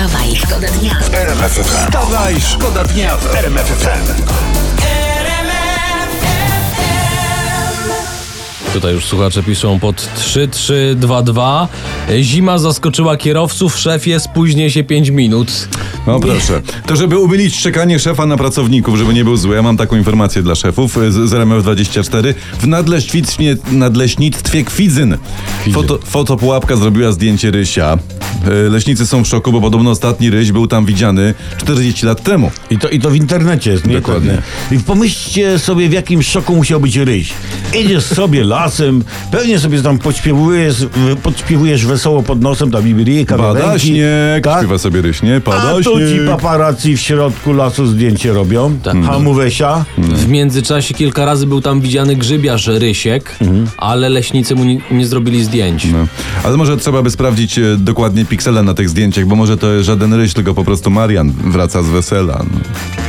Wstawaj, szkoda dnia. Wstawaj, szkoda dnia w RMF FM. Tutaj już słuchacze piszą pod 3322. Zima zaskoczyła kierowców, szefie spóźnię się 5 minut. No proszę. To żeby umylić czekanie szefa na pracowników, żeby nie był zły, ja mam taką informację dla szefów z, z RMF24. W nadleśnictwie, nadleśnictwie Kwidzyn foto, fotopułapka zrobiła zdjęcie rysia. E, Leśnicy są w szoku, bo podobno ostatni ryś był tam widziany 40 lat temu. I to, I to w internecie jest, nie? Dokładnie. I pomyślcie sobie, w jakim szoku musiał być ryś. Idziesz sobie lasem, pewnie sobie tam podśpiewujesz, podśpiewujesz wesoło pod nosem, tam Iberyjka, Pada wiarenki, śnieg, tak? śpiewa sobie ryś, nie? Pada A tu śnieg. ci paparazzi w środku lasu zdjęcie robią. Tak. Hamuwesia. W międzyczasie kilka razy był tam widziany grzybiarz Rysiek, ale leśnicy mu nie, nie zrobili zdjęć. No. Ale może trzeba by sprawdzić e, dokładnie piksele na tych zdjęciach, bo może to jest żaden ryś, tylko po prostu Marian wraca z wesela. No.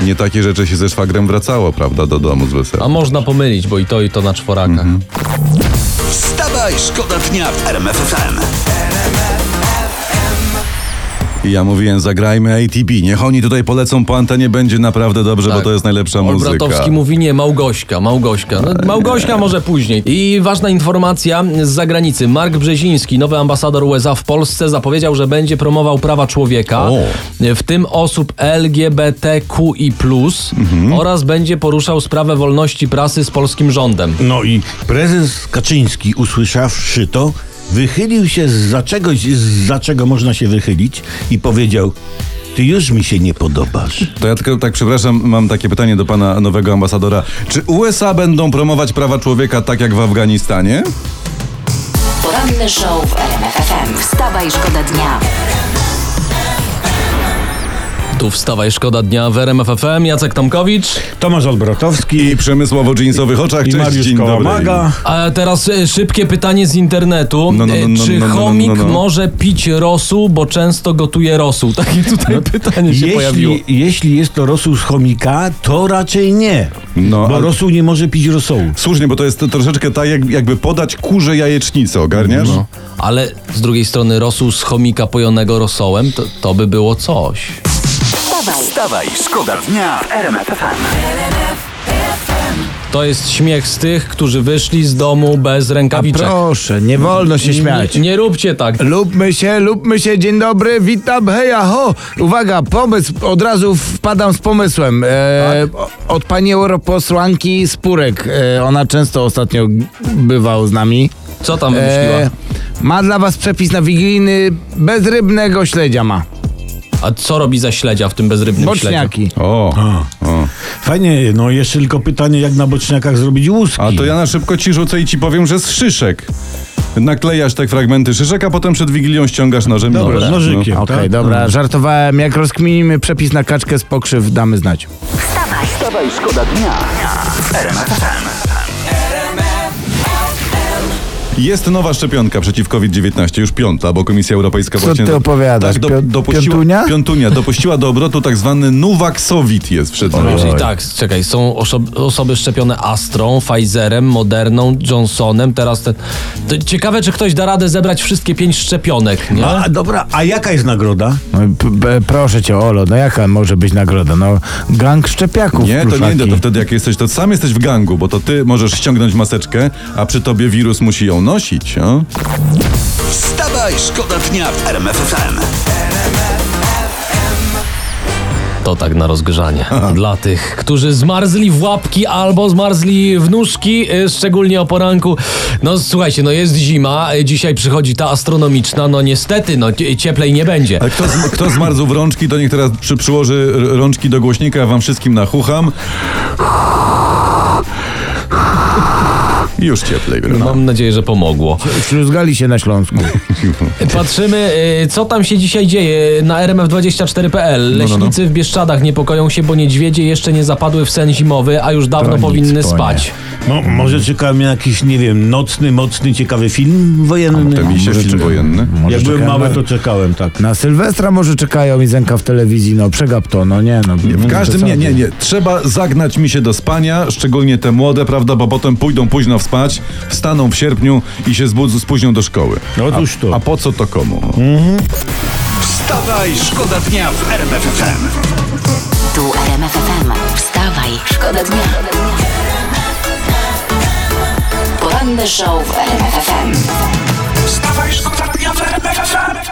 Nie takie rzeczy się ze szwagrem wracało, prawda, do domu z wesela. A można pomylić, bo i to, i to na czworakach. Wstawaj, szkoda dnia w RMF FM. I ja mówiłem, zagrajmy ATB. Niech oni tutaj polecą po antenie, będzie naprawdę dobrze, bo Tak. to jest najlepsza muzyka. Olbratowski mówi nie, Małgośka, Małgośka. No, Małgośka może później. I ważna informacja z zagranicy. Mark Brzeziński, nowy ambasador USA w Polsce, zapowiedział, że będzie promował prawa człowieka, O. w tym osób LGBTQI+, Mhm. oraz będzie poruszał sprawę wolności prasy z polskim rządem. No i prezes Kaczyński, usłyszawszy to, wychylił się za czegoś, za czego można się wychylić i powiedział, ty już mi się nie podobasz. To ja tylko tak przepraszam, mam takie pytanie do pana nowego ambasadora. Czy USA będą promować prawa człowieka tak jak w Afganistanie? Poranny show w RMF FM. Wstawaj, szkoda dnia. Tu wstawaj, szkoda dnia w RMF FM. Jacek Tomkowicz. Tomasz Olbratowski I przemysłowo dżinsowych oczach. i Cześć, Mariusz dzień. Kołamaga. A teraz e, szybkie pytanie z internetu. No, no, no, E, no, Czy no, no, no, chomik no, no. może pić rosół, bo często gotuje rosół? Takie tutaj pytanie się pojawiło. Jeśli, jeśli jest to rosół z chomika, to raczej nie. No, bo ale- rosół nie może pić rosołu. Słusznie, bo to jest troszeczkę tak, jak, jakby podać kurze jajecznicę, ogarniasz? No, ale z drugiej strony rosół z chomika pojonego rosołem, to, to by było coś. Wstawaj, Wstawaj, szkoda dnia w RMF. To jest śmiech z tych, którzy wyszli z domu bez A rękawiczek. proszę, nie wolno się śmiać. Nie, nie róbcie tak. Lubmy się, lubmy się, dzień dobry, witam, heja, ho. Uwaga, pomysł, od razu wpadam z pomysłem. E, o- Od pani europosłanki Spurek, e, ona często ostatnio bywał z nami. Co tam wymyśliła? E, ma dla was przepis na wigilijny bezrybnego śledzia ma. A co robi za śledzia w tym bezrybnym śledziu? Boczniaki. O, o. Fajnie, no jeszcze tylko pytanie, jak na boczniakach zrobić łuski. A to ja na szybko ci rzucę i ci powiem, że z szyszek. Naklejasz te fragmenty szyszek, a potem przed Wigilią ściągasz nożem. Dobra, masz. nożykiem. No. Okej, tak? dobra, żartowałem. Jak rozkminimy przepis na kaczkę z pokrzyw, damy znać. wstawaj, Wstawaj, szkoda dnia FM. Jest nowa szczepionka przeciw COVID-19, już piąta, bo Komisja Europejska Co właśnie... ty opowiadasz? Tak, do, Pio- dopuściła, piątunia? Piątunia. Dopuściła do obrotu tak zwany Nuvaxovid jest przed nami. Czyli tak, czekaj, są oso- osoby szczepione Astrą, Pfizerem, Moderną, Johnsonem, teraz ten... To ciekawe, czy ktoś da radę zebrać wszystkie pięć szczepionek, nie? A, dobra, a jaka jest nagroda? No, p- p- proszę cię, Olo, no jaka może być nagroda? No, gang szczepiaków. Nie, to nie, to wtedy jak jesteś, to sam jesteś w gangu, bo to ty możesz ściągnąć maseczkę, a przy tobie wirus musi ją nosić. O? Wstawaj, szkoda dnia w RMF FM. To tak na rozgrzanie. Dla tych, którzy zmarzli w łapki albo zmarzli w nóżki, y, szczególnie o poranku. No słuchajcie, no jest zima, dzisiaj przychodzi ta astronomiczna, no niestety, no cie- cieplej nie będzie. Ale kto, z- kto zmarzł w rączki, to niech teraz przy, przyłoży rączki do głośnika, ja wam wszystkim nachucham. Już cieplej. No. Mam nadzieję, że pomogło. Śluzgali się na Śląsku. Patrzymy, y, co tam się dzisiaj dzieje na rmf24.pl. no, no. Leśnicy w Bieszczadach niepokoją się, bo niedźwiedzie jeszcze nie zapadły w sen zimowy, a już dawno powinny spać. Mo, może czeka mnie jakiś, nie wiem, nocny, mocny, ciekawy film wojenny? Te misie może film czeka- wojenny. Może Jak byłem mały, na- to czekałem, tak. Na Sylwestra może czekają i zęka w telewizji, no przegap to, no nie no. W każdym nie, nie, nie. Trzeba zagnać mi się do spania, szczególnie te młode, prawda, bo potem pójdą późno spać, wstaną w sierpniu i się zbudzą, spóźnią do szkoły. Otóż to. A po co to komu? Wstawaj, szkoda dnia w RMF FM. Tu RMF FM. Wstawaj, szkoda dnia. The Show w RMFFM. Wstawaj, szkoda dnia w RMFFM.